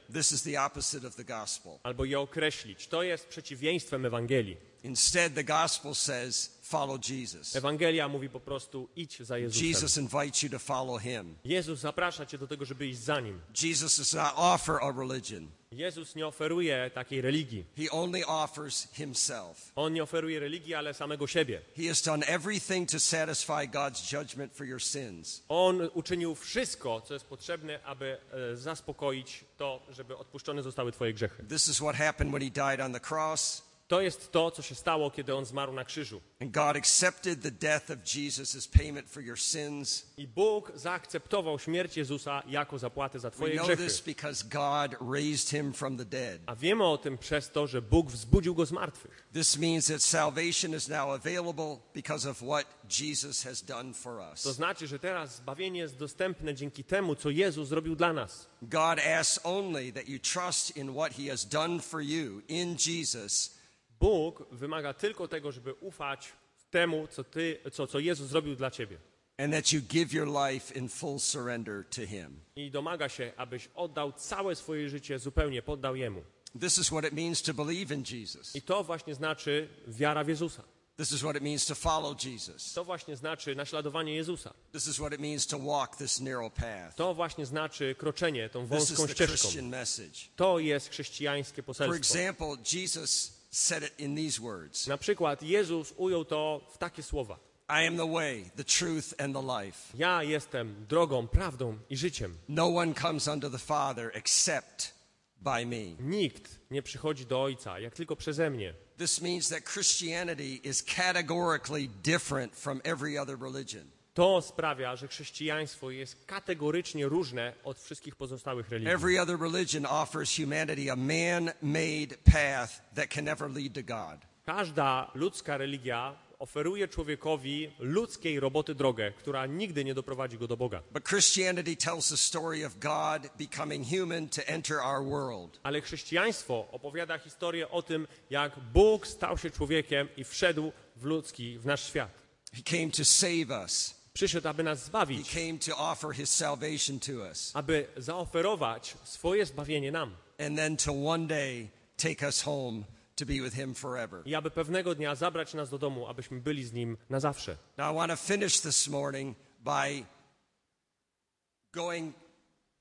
albo je określić. To jest przeciwieństwem Ewangelii. Instead, the gospel says, follow Jesus. Ewangelia mówi po prostu idź za Jezusem. Jesus invites you to follow him. Jezus zaprasza cię do tego, żeby iść za Nim. Jesus does not offer a religion. Jezus nie oferuje takiej religii. He only offers himself. On nie oferuje religii, ale samego siebie. He has done everything to satisfy God's judgment for your sins. On uczynił wszystko, co jest potrzebne, aby e, zaspokoić to, żeby odpuszczone zostały twoje grzechy. This is what happened when he died on the cross. To jest to, co się stało, kiedy On zmarł na krzyżu. And God accepted the death of Jesus as payment for your sins. I Bóg zaakceptował śmierć Jezusa jako zapłatę za We twoje know grzechy. this because God raised him from the dead. A wiemy o tym przez to, że Bóg wzbudził go z martwych. This means that salvation is now available because of what Jesus has done for To us. znaczy, że teraz zbawienie jest dostępne dzięki temu, co Jezus zrobił dla nas. God asks only that you trust in what he has done for you in Jesus Bóg wymaga tylko tego, żeby ufać temu, co, ty, co, co Jezus zrobił dla ciebie. and that you give your life in full surrender to him. I domaga się, abyś oddał całe swoje życie, zupełnie poddał Jemu. This is what it means to believe in Jesus. I to właśnie znaczy wiara w Jezusa. This is what it means to follow Jesus. To właśnie znaczy naśladowanie Jezusa. This is what it means to walk this narrow path. To właśnie znaczy kroczenie tą wąską ścieżką. To jest chrześcijańskie For poselstwo. example, Jesus said it in these words Na przykład Jezus ujął to w takie słowa. I am the way, the truth, and the life. Ja jestem drogą, prawdą i życiem. No one comes unto the Father except by me. Nikt nie przychodzi do Ojca, jak tylko przeze mnie. This means that Christianity is categorically different from every other religion. To sprawia, że chrześcijaństwo jest kategorycznie różne od wszystkich pozostałych religii. Every other religion offers humanity a man made path that can never lead to God. Każda ludzka religia oferuje człowiekowi ludzkiej roboty drogę, która nigdy nie doprowadzi go do Boga. Ale chrześcijaństwo opowiada historię o tym, jak Bóg stał się człowiekiem i wszedł w ludzki, w nasz świat. He came to save us. Przyszedł, aby nas He zbawić, came to offer his salvation to us aby zaoferować swoje zbawienie nam and then to one day take us home to be with him forever. i aby pewnego dnia zabrać nas do domu, abyśmy byli z Nim na zawsze. Now I want to finish this morning by going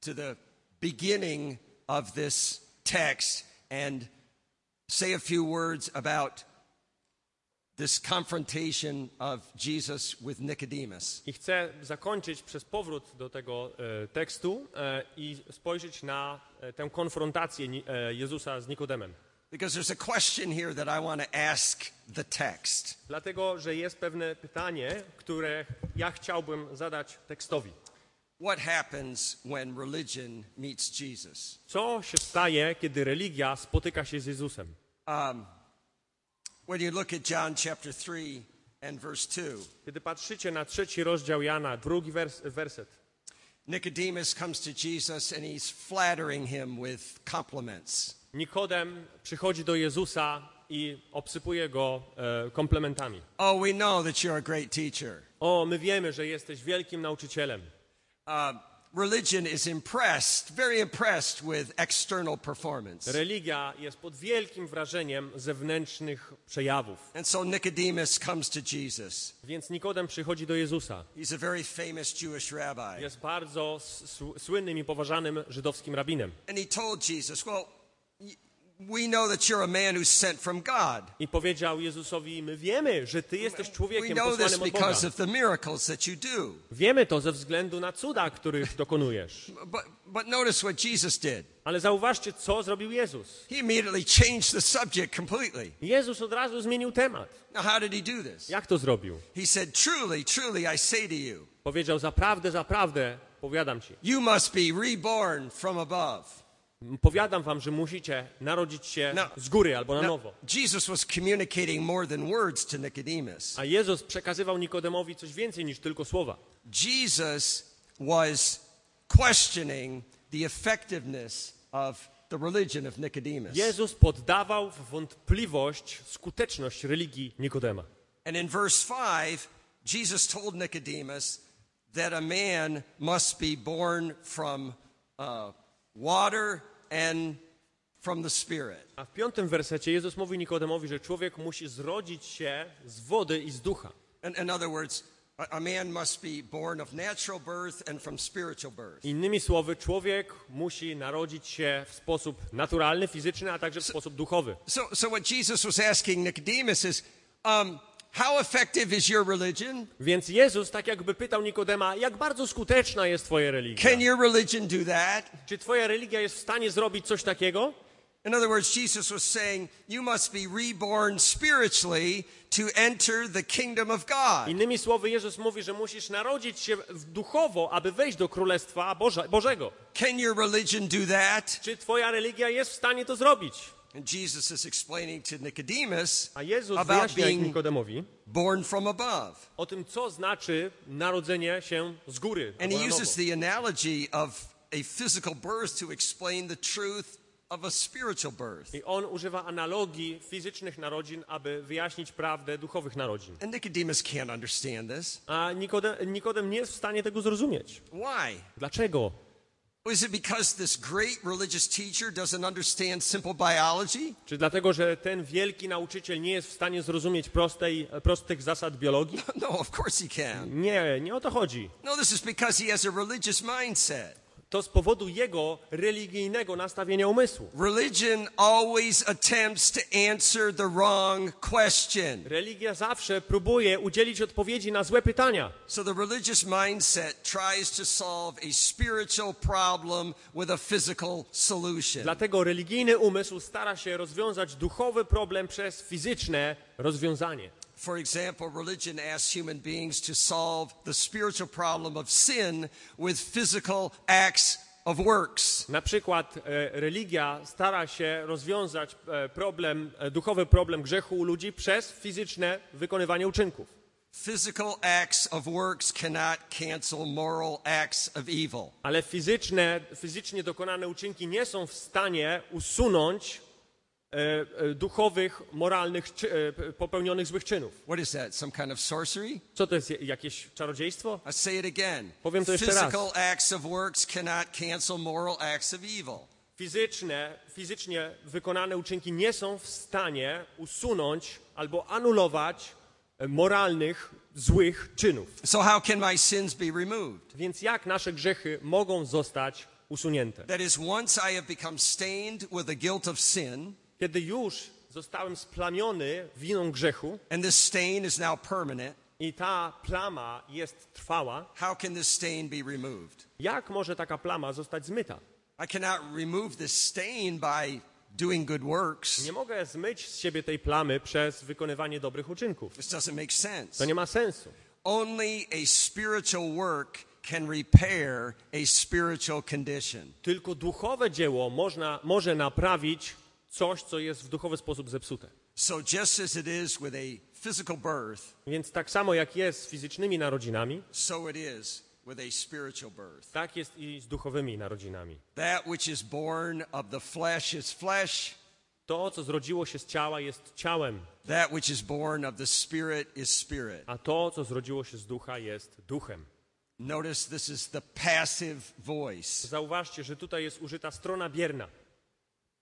to the beginning of this text and say a few words about this confrontation of Jesus with Nicodemus. I chcę zakończyć przez powrót do tego e, tekstu e, i spojrzeć na e, tę konfrontację e, Jezusa z Nikodemem. Because there's a question here that I want to ask the text. Dlatego, że jest pewne pytanie, które ja chciałbym zadać tekstowi. What happens when religion meets Jesus? Co się staje, kiedy religia spotyka się z Jezusem? Um, when you look at John chapter 3 and verse 2, Kiedy patrzycie na trzeci rozdział Jana, drugi wers werset, Nicodemus comes to Jesus and he's flattering him with compliments. Nikodem przychodzi do Jezusa i obsypuje go e, komplementami. Oh, we know that you're a great teacher. O, my wiemy, że jesteś wielkim nauczycielem. Uh, religion is impressed, very impressed with external performance. Religia jest pod wielkim wrażeniem zewnętrznych przejawów. And so Nicodemus comes to Jesus. Więc Nikodem przychodzi do Jezusa. He's a very famous Jewish rabbi. Jest bardzo słynnym i poważanym żydowskim rabinem. And he told Jesus, Well, we know that you're a man who's sent from God. I powiedział Jezusowi, my wiemy, że Ty jesteś We człowiekiem know this posłanym od Boga. because of the miracles that you do. Wiemy to ze względu na cuda, których dokonujesz. But, but notice what Jesus did. Ale zauważcie, co zrobił Jezus. He immediately changed the subject completely. Jezus od razu zmienił temat. Now, how did he do this? Jak to zrobił? He said, Truly, truly, I say to you, Powiedział, zaprawdę, zaprawdę, powiadam Ci. you must be reborn from above. Powiadam Wam, że musicie narodzić się No. z góry albo na Now, nowo. Jesus was communicating more than words to Nicodemus. A Jezus przekazywał Nikodemowi coś więcej niż tylko słowa. Jesus was questioning the effectiveness of the religion of Nicodemus. Jezus poddawał w wątpliwość skuteczność religii Nikodema. And in verse 5, Jesus told Nicodemus that a man must be born from uh, water and from the Spirit. A w piątym wersecie Jezus mówi Nikodemowi, że człowiek musi zrodzić się z wody i z ducha. In, in other words, a, man must be born of natural birth and from spiritual birth. Innymi słowy, człowiek musi narodzić się w sposób naturalny, fizyczny, a także w sposób duchowy. So, so what Jesus was asking Nicodemus is, um, how effective is your religion? Więc Jezus tak jakby pytał Nikodema, jak bardzo skuteczna jest twoja religia? Can your religion do that? Czy twoja religia jest w stanie zrobić coś takiego? In other words, Jesus was saying, you must be reborn spiritually to enter the kingdom of God. Innymi słowy, Jezus mówi, że musisz narodzić się duchowo, aby wejść do Królestwa Boże, Bożego. Can your religion do that? Czy twoja religia jest w stanie to zrobić? And Jesus is explaining to Nicodemus A Jezus about being Nikodemowi born from above. o tym, co znaczy narodzenie się z góry. And he uses the analogy of a physical birth to explain the truth of a spiritual birth. I on używa analogii fizycznych narodzin, aby wyjaśnić prawdę duchowych narodzin. And Nicodemus can't understand this. A Nikodem, Nikodem nie jest w stanie tego zrozumieć. Why? Dlaczego? Czy dlatego, że ten wielki nauczyciel nie jest w stanie zrozumieć prostej, prostych zasad biologii? No, of course he can. Nie, nie o to chodzi. No, this is because he has a religious mindset. To z powodu jego religijnego nastawienia umysłu. Religion always attempts to answer the wrong question. Religia zawsze próbuje udzielić odpowiedzi na złe pytania. So the religious mindset tries to solve a spiritual problem with a physical solution. Dlatego religijny umysł stara się rozwiązać duchowy problem przez fizyczne rozwiązanie. For example, religion asks human beings to solve the spiritual problem of sin with physical acts of works. Na przykład e, religia stara się rozwiązać e, problem, e, duchowy problem grzechu u ludzi przez fizyczne wykonywanie uczynków. Physical acts of works cannot cancel moral acts of evil. Ale fizyczne, fizycznie dokonane uczynki nie są w stanie usunąć duchowych, moralnych, czy, e, popełnionych złych czynów. What is that? Some kind of sorcery? Co to jest, jakieś czarodziejstwo? I say it again. Powiem to jeszcze raz. Physical acts of works cannot cancel moral acts of evil. Fizyczne, fizycznie wykonane uczynki nie są w stanie usunąć albo anulować e, moralnych, złych czynów. So how can my sins be removed? Więc jak nasze grzechy mogą zostać usunięte? That is, once I have become stained with the guilt of sin, Kiedy już zostałem splamiony winą grzechu and this stain is now permanent, i ta plama jest trwała, how can this stain be removed? jak może taka plama zostać zmyta? I cannot remove this stain by doing good works. Nie mogę zmyć z siebie tej plamy przez wykonywanie dobrych uczynków. This doesn't make sense. To nie ma sensu. Only a spiritual work can repair a spiritual condition. Tylko duchowe dzieło można, może naprawić coś, co jest w duchowy sposób zepsute. So just as it is with a physical birth, Więc tak samo jak jest z fizycznymi narodzinami, so it is with a spiritual birth. tak jest i z duchowymi narodzinami. That which is born of the flesh is flesh, To, co zrodziło się z ciała, jest ciałem, that which is born of the spirit is spirit. a to, co zrodziło się z ducha, jest duchem. Notice this is the passive voice. Zauważcie, że tutaj jest użyta strona bierna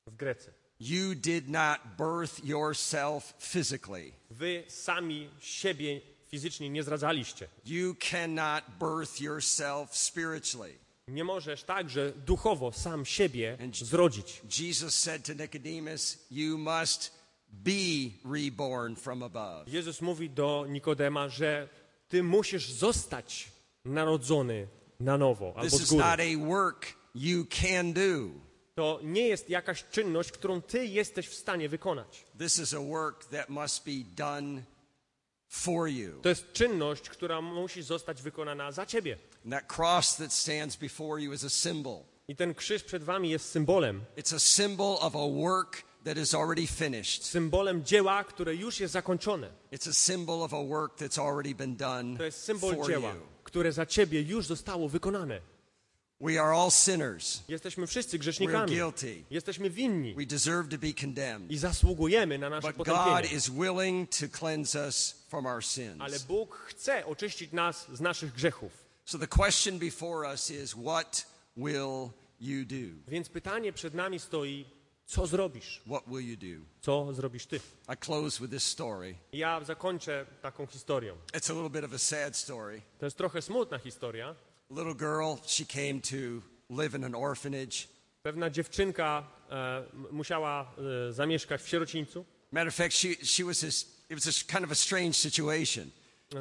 w Grece. You did not birth yourself physically. Wy sami siebie fizycznie nie zradzaliście. You cannot birth yourself spiritually. Nie możesz także duchowo sam siebie zrodzić. Jesus said to Nicodemus, You must be reborn from above. Jezus mówi do Nikodema, że ty musisz zostać narodzony na nowo albo This z is góry. not a work you can do. To nie jest jakaś czynność, którą ty jesteś w stanie wykonać. To jest czynność, która musi zostać wykonana za ciebie. And that cross that stands before you is a symbol. I ten krzyż przed wami jest symbolem. It's a symbol of a work that is already finished. Symbolem dzieła, które już jest zakończone. It's a symbol of a work that's already been done To jest symbol dzieła, które za ciebie już zostało wykonane. We are all sinners. Jesteśmy wszyscy We're grzesznikami. guilty. Jesteśmy winni We deserve to be condemned. i zasługujemy na nasze But God potępienie. is willing to cleanse us from our sins. Ale Bóg chce oczyścić nas z naszych grzechów. So the question before us is what will you do? Więc pytanie przed nami stoi, co zrobisz? What will you do? Co zrobisz ty? I close with this story. Ja zakończę taką historią. It's a little bit of a sad story. To jest trochę smutna historia. Little girl, she came to live in an orphanage. Pewna dziewczynka e, musiała e, zamieszkać w sierocińcu. Matter of fact, she, she was this, it was this kind of a strange situation.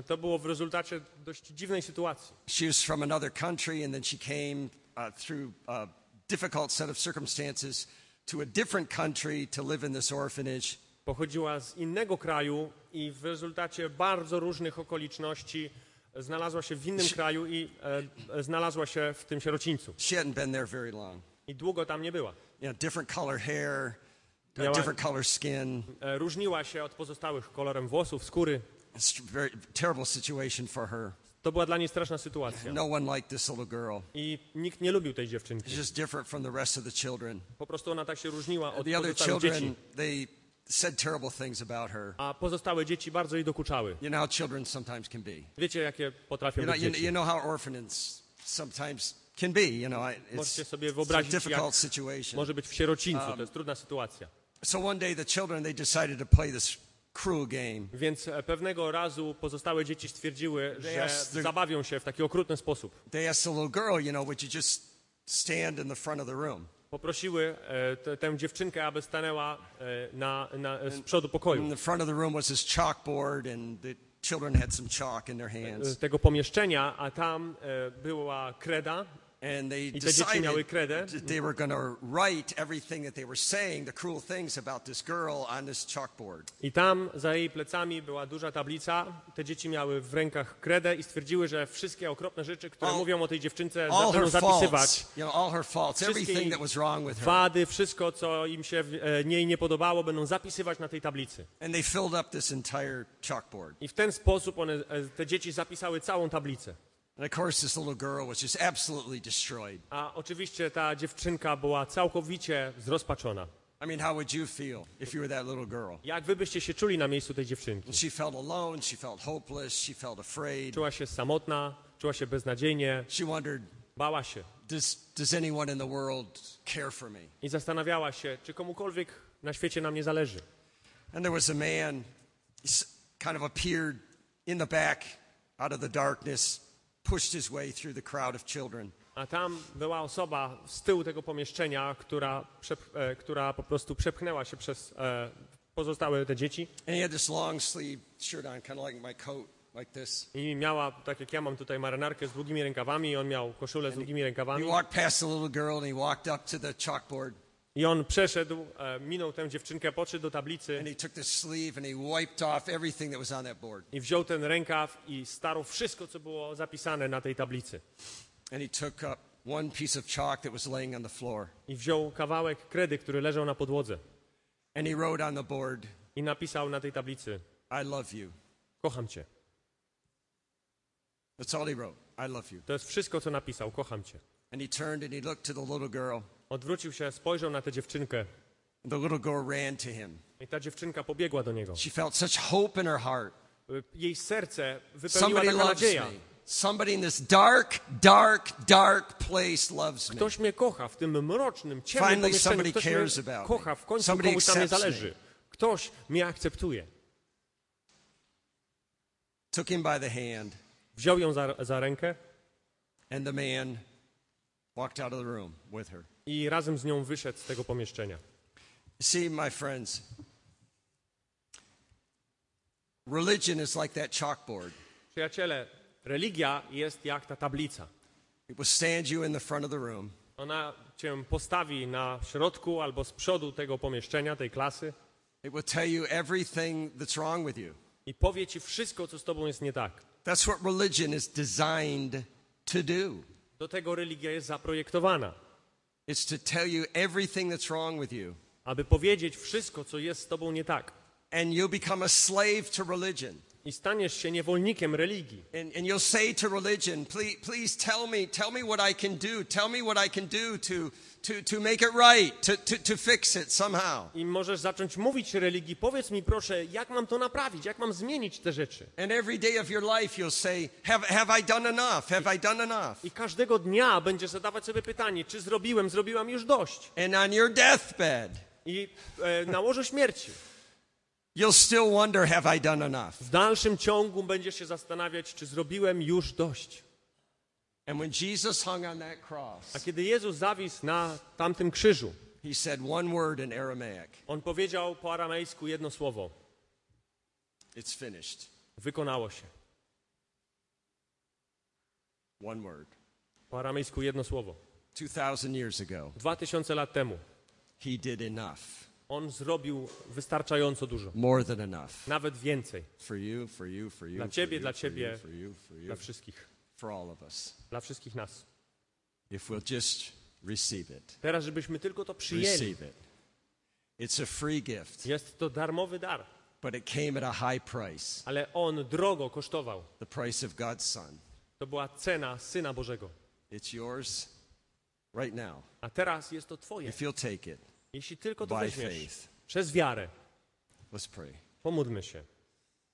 To było w rezultacie dość dziwnej sytuacji. She was from another country, and then she came uh, through a difficult set of circumstances to a different country to live in this orphanage. Pochodziła z innego kraju i w rezultacie bardzo różnych okoliczności znalazła się w innym kraju i e, znalazła się w tym sierocińcu. She hadn't been there very long. I długo tam nie była. You know, different color hair, Yeah, different color skin. E, różniła się od pozostałych kolorem włosów, skóry. It's a very terrible situation for her. To była dla niej straszna sytuacja. No one liked this little girl. I nikt nie lubił tej dziewczynki. She's just different from the rest of the children. Po prostu ona tak się różniła od The other pozostałych dzieci. children, they said terrible things about her. A pozostałe dzieci bardzo jej dokuczały. You know how children sometimes can be. Wiecie, jakie potrafią You know, być you, dzieci. you know how orphanages sometimes can be. You know, it's, Możecie sobie it's a wyobrazić, difficult situation. może być w sierocińcu. To jest trudna sytuacja. So one day the children they decided to play this cruel game. Więc e, pewnego razu pozostałe dzieci stwierdziły, że asked the- zabawią się w taki okrutny sposób. They asked the little girl, you know, would you just stand in the front of the room? Poprosiły e, te, tę dziewczynkę, aby stanęła e, na, na, z przodu pokoju. In the front of the room was this chalkboard, and the children had some chalk in their e, hands. tego pomieszczenia, a tam była kreda And they te dzieci miały decided kredę. they were going to write everything that they were saying, the cruel things about this girl, on this chalkboard. i tam za jej plecami była duża tablica. Te dzieci miały w rękach kredę i stwierdziły, że wszystkie okropne rzeczy, które All- mówią o tej dziewczynce, her zapisywać. you know, all her faults, everything that was wrong with her. Wady, wszystko, co im się e, niej nie podobało, będą zapisywać na tej tablicy. And they filled up this entire chalkboard. I w ten sposób one, e, te dzieci zapisały całą tablicę. And of course, this little girl was just absolutely destroyed. A oczywiście ta dziewczynka była całkowicie zrozpaczona. I mean, how would you feel if you were that little girl? Jak wy byście się czuli na miejscu tej dziewczynki? She felt alone, she felt hopeless, she felt afraid. Czuła się samotna, czuła się beznadziejnie, She wondered, bała się does, does anyone in the world care for me? i zastanawiała się, czy komukolwiek na świecie nam nie zależy. And there was a man, he kind of appeared in the back out of the darkness, pushed his way through the crowd of children. A tam była osoba z tyłu tego pomieszczenia, która, e, która po prostu przepchnęła się przez e, pozostałe te dzieci And he had this long sleeve shirt on, kind of like my coat, like this. i miała, tak jak ja mam tutaj marynarkę z długimi rękawami, on miał koszulę z długimi He rękawami. walked past the little girl and he walked up to the chalkboard I on przeszedł, e, minął tę dziewczynkę, podszedł do tablicy i wziął ten rękaw i starł wszystko, co było zapisane na tej tablicy. I wziął kawałek kredy, który leżał na podłodze and he wrote on the board, i napisał na tej tablicy I love you. kocham cię. That's all he wrote. I love you. To jest wszystko, co napisał, kocham cię. And he turned and he looked to the little girl. Odwrócił się, spojrzał na tę dziewczynkę The little girl ran to him. i ta dziewczynka pobiegła do niego. She felt such hope in her heart. Jej serce wypełniła Somebody taka loves nadzieja. me. Somebody in this dark, dark, dark place loves me. Ktoś mnie kocha w tym mrocznym, ciemnym Finally somebody Ktoś cares about me. kocha, w końcu Somebody komuś na mnie accepts me. zależy. Ktoś mnie akceptuje. Took him by the hand, Wziął ją za, za rękę and the man walked out of the room with her. I razem z nią wyszedł z tego pomieszczenia. See, my friends, religion is like that chalkboard. Przyjaciele, religia jest jak ta tablica. It will stand you in the front of the room, Ona cię postawi na środku albo z przodu tego pomieszczenia, tej klasy it will tell you everything that's wrong with you. i powie ci wszystko, co z tobą jest nie tak. That's what religion is designed to do. Do tego religia jest zaprojektowana, It's to tell you everything that's wrong with you. aby powiedzieć wszystko, co jest z tobą nie tak. And you'll become a slave to religion. I staniesz się niewolnikiem religii. And, and you'll say to religion, please, please tell me, tell me what I can do. Tell me what I can do to, to, to make it right, to, to, to fix it somehow. I możesz zacząć mówić religii, powiedz mi proszę, jak mam to naprawić, jak mam zmienić te rzeczy. And every day of your life, you'll say, have, have I done enough? Have I done enough? I każdego dnia będziesz zadawać sobie pytanie, czy zrobiłem, zrobiłam już dość. And on your deathbed, I e, na łożu śmierci you'll still wonder, have I done enough? w dalszym ciągu będziesz się zastanawiać, czy zrobiłem już dość. And when Jesus hung on that cross, A kiedy Jezus zawisł na tamtym krzyżu, he said one word in Aramaic on powiedział po aramejsku jedno słowo: It's finished. wykonało się. One word. Po aramejsku jedno słowo. 2,000 years ago, Dwa tysiące lat temu he did enough, on zrobił wystarczająco dużo, more than enough. nawet więcej For you, for you, for you. Dla ciebie, dla ciebie, dla wszystkich, for all of us. dla wszystkich nas. If we'll just receive it. Teraz, żebyśmy tylko to przyjęli. Receive it. It's a free gift, Jest to darmowy dar, but it came at a high price ale on drogo kosztował. the price of God's Son. To była cena Syna Bożego. It's yours right now, A teraz jest to Twoje. if you'll take it Jeśli tylko to weźmiesz przez wiarę, pomódlmy się.